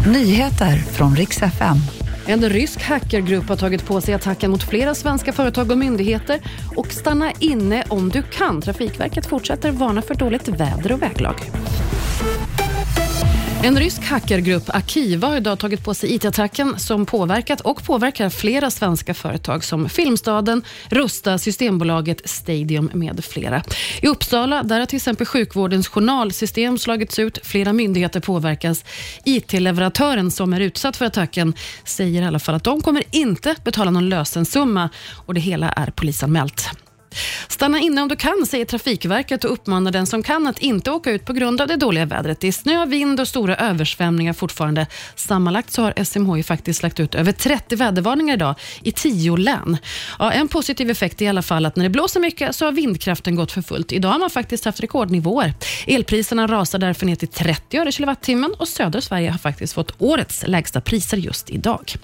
Nyheter från riks FM. En rysk hackergrupp har tagit på sig attacken mot flera svenska företag och myndigheter och stanna inne om du kan. Trafikverket fortsätter varna för dåligt väder och väglag. En rysk hackergrupp, Akiva, har idag tagit på sig IT-attacken som påverkat och påverkar flera svenska företag som Filmstaden, Rusta, Systembolaget, Stadium med flera. I Uppsala där har till exempel sjukvårdens journalsystem slagits ut. Flera myndigheter påverkas. IT-leverantören som är utsatt för attacken säger i alla fall att de kommer inte betala någon lösensumma och det hela är polisanmält. Stanna inne om du kan, säger Trafikverket och uppmanar den som kan att inte åka ut på grund av det dåliga vädret. Det är snö, vind och stora översvämningar fortfarande. Sammanlagt så har SMHI faktiskt lagt ut över 30 vädervarningar idag i 10 län. Ja, en positiv effekt är i alla fall att när det blåser mycket så har vindkraften gått för fullt. Idag har man faktiskt haft rekordnivåer. Elpriserna rasar därför ner till 30 öre kilowattimmen och södra Sverige har faktiskt fått årets lägsta priser just idag.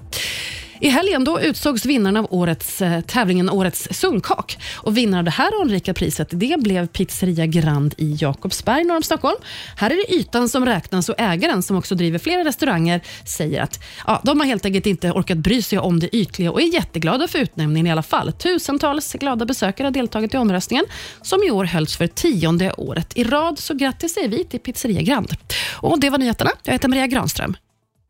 I helgen då utsågs vinnaren av årets, eh, tävlingen Årets sunkak. Och vinnaren av det här anrika priset det blev Pizzeria Grand i Jakobsberg norr om Stockholm. Här är det ytan som räknas och ägaren, som också driver flera restauranger, säger att ja, de har helt enkelt inte orkat bry sig om det ytliga och är jätteglada för utnämningen i alla fall. Tusentals glada besökare har deltagit i omröstningen, som i år hölls för tionde året i rad. Så grattis säger vi till Pizzeria Grand. Och Det var nyheterna. Jag heter Maria Granström.